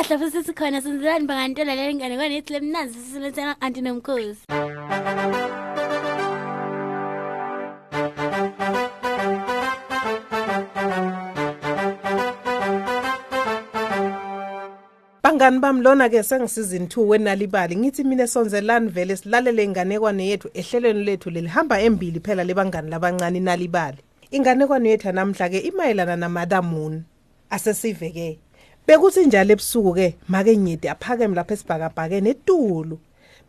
lesikhahle futhi sikhona senzelani bangantona le ngane? Kwanethi lemnazi sisilethela anti nomkhosi Bangani bami lona ke sengisizini 2 wenalibali. Ngithi mina sonzelani vele silalele inganekwane yethu ehlelweni lethu lelihamba embili phela lebangani labancane nalibali. Inganekwane yethu namhla ke imayelana namadamun asesive ke bekuthi njalo ebusuku ke make nyidi aphakeme lapha esibhakabhake netulu.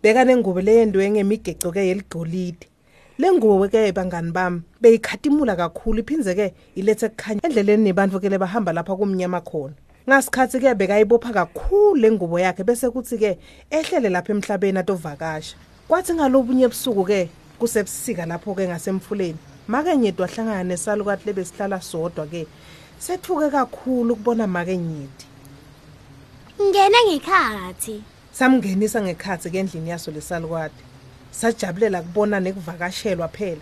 Beka nengubo leyendwe ngemigeco ke yeligolide. Lengubo ke bangani bami beyikhatimula kakhulu iphinze ke ilethe kukhanya endleleni nebantu ke lebahamba lapha kumnyama khona. Ngasikhathi ke bekayibopha kakhulu lengubo yakhe bese kuthi ke ehlele lapha emhlabeni atovakasha. Kwathi ngalobunye ebusuku ke kusebusika lapho ke ngasemfuleni. Make nyedi wahlangana nesalukathi lebesihlala sodwa ke. Sethuke kakhulu ukubona make nyedi ngena ngekhathi samngenisa ngekhathi ke endlini yaso lesalukathi sajabulela kubona nekuvakashelwa phela.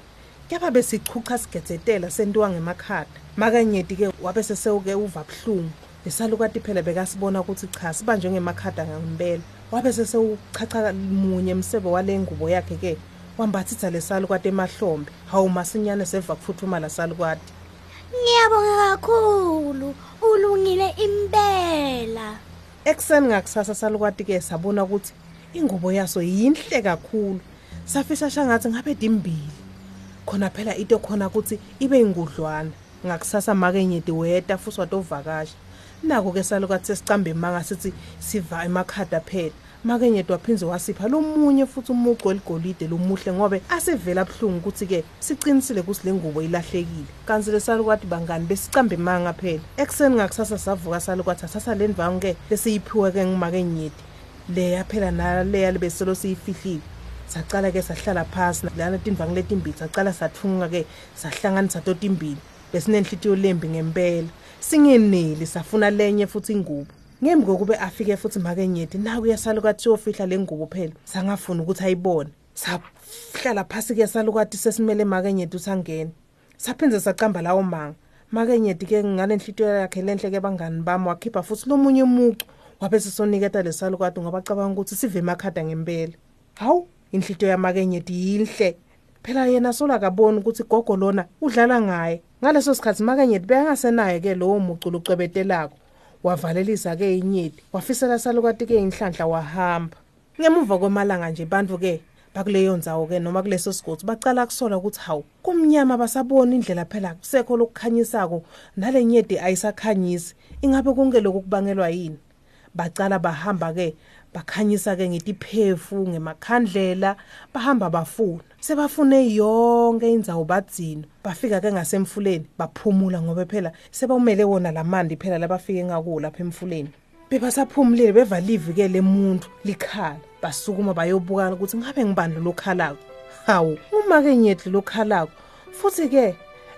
Kepha besichucha sigetsetela sentiwa ngemakhada makanyedi ke wabe sesewuke uva buhlungu. Lesalukati phela bekasibona ukuthi cha sibanjwe ngemakhada ngempela wabe sesewuchacha munye emsebe wale ngubo yakhe ke wambathisa lesalukati emahlombe. Hawu masinyane seva kuphuthuma lasalukati ngiyabonga kakhulu. Ulungile impela. Ekuseni ngakusasa salukati ke sabona ukuthi ingubo yaso yinhle kakhulu. Safisa shangathi ngabe dimbili. Khona phela into khona ukuthi ibe ingudlwana ngakusasa make nyedi weta futhi watovakasha nako ke salukati sesicambe manga sithi siva emakhada phela. Make nyedi waphinze wasipha lomunye futhi umuco eligolide lomuhle ngobe asevela buhlungu ukuthi ke siqinisile ukuthi le ngubo ilahlekile. Kanti lesalukati bangani besicambe manga phela. Ekuseni ngakusasa savuka salukati asasa le ndvangu ke lesiyiphiwe ke ngimake nyedi leya phela naleya lebeselo siyifihlile. Sacala ke sahlala phansi lana tindvangu letimbili sacala sathunga ke sahlanganisa totimbili besinenhlitiyo lembi ngempela. Singeneli safuna lenye futhi ingubo. Ngembi kokube afike futhi make nyedi naku yasalukati siyofihla le ngubo phela. Sangafuna ukuthi ayibone. Sahlala phasi ke salukati sesimele make nyedi usangena. Saphinze sacamba lawo manga. Make nyedi ke ngale nhliziyo yakhe lenhle ke bangani bami wakhipha futhi lomunye umucu wabe sisoniketa lesalukati ngoba cabanga ukuthi sive emakhada ngempela. Hawu inhlitiyo yamake nyedi yinhle. Phela yena sola kaboni ukuthi gogo lona udlala ngaye. Ngaleso sikhathi makanyedi beyangasenaye ke lowo mucu lucwebetelako. Wavalelisa ke inyedi wafisela salukati ke inhlanhla wahamba. Ngemuva kwemalanga nje bantu ke bakuleyo ndzawo ke noma kuleso sigodi bacala kusola ukuthi hawu kumnyama basabona indlela phela kusekho lokukhanyisako nale nyedi ayisakhanyisi ingabe kungeloku kubangelwa yini? Bacala bahamba ke bakhanyisa ke ngetiphefu ngemakhandlela bahamba bafuna. Sebafune yonke indzawo badzino bafika ke ngasemfuleni baphumula ngoba phela sebawumele wona lamandi phela labafike ngakuwo lapha emfuleni. Bebasaphumulile bevalivi ke lemuntu likhala. Basukuma bayobuka ukuthi ngabe ngibandlo lokhalako hawu uma ke nyedli lokhalako futhi ke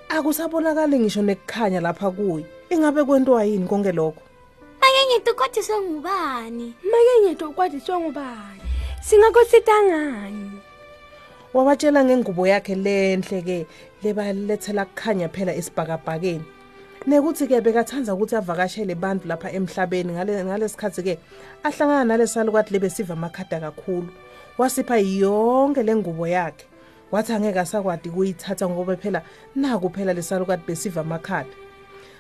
akusabonakali ngisho nekukhanya lapha kuye. Ingabe kwentiwa yini konke lokho? Ukodiswe ngubani make nyedi ukwadiswe ngubani singakusita ngani? Wabatshela ngengubo yakhe lenhle ke lebalethela kukhanya phela esibhakabhakeni. Nekuthi ke bekathanza ukuthi avakashele bantu lapha emhlabeni ngale ngalesikhathi ke ahlangana nalesalukwathi lebesiva amakhada kakhulu. Wasipha yonke lengubo yakhe. Wathi angeke asakwadi kuyithatha ngoba phela naku phela lesalukwathi besiva amakhada.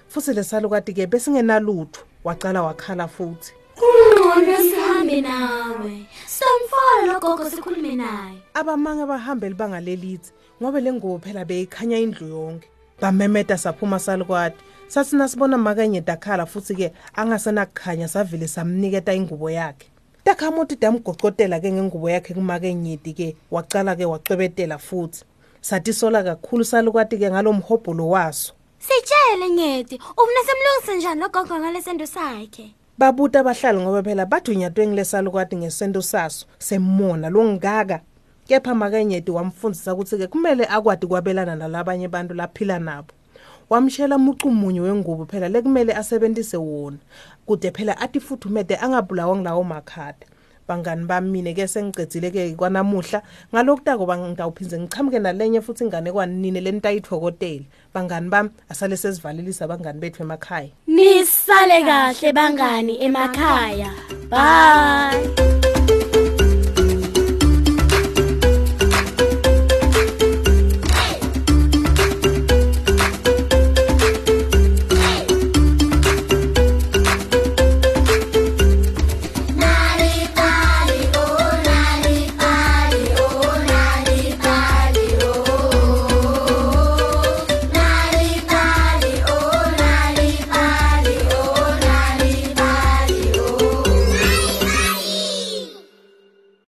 Futhi lesalukwathi ke besingenalutho. Wacala wakhala futhi. Kungcono sihambe nawe. Sitamfola gogo sikhulume naye. Abamange bahambeli bangalelithi ngoba lengubo phela beyikhanya indlu yonke. Bamemeta saphuma salukwati sathi nasibona makanye dakhala futhi ke angasena kukhanya savile samniketa ingubo yakhe. Takhamuti damgocotela ke ngengubo yakhe kumakenyedi ke wacala ke wacwebetela futhi. Sathi sola kakhulu salukwati ke ngalomhobholo waso. Sitshele nyedi ufuna simlungise njani logogo ngalesento sakhe? Babuta abahlali ngoba phela badunyatwe ngilesalukwati ngesento saso semona longaka. Kepha makenyedi wamfundisa ukuthi ke kumele akwadi kwabelana nalabanye abantu laphila nabo. Wamshela mucumunye wengubo phela lekumele asebentise wona. Kude phela atifuthumede angabulawa ngilawo makhada bangani bami mine ke sengicedzile ke kwanamuhla. Ngalokutako ngitawuphinze ngichamuke nalenye futhi ingane kwanini lenitayithokotela bangani bami asale sesivalelisa abangani bethu emakhaya. Nisale kahle bangani emakhaya. Bye.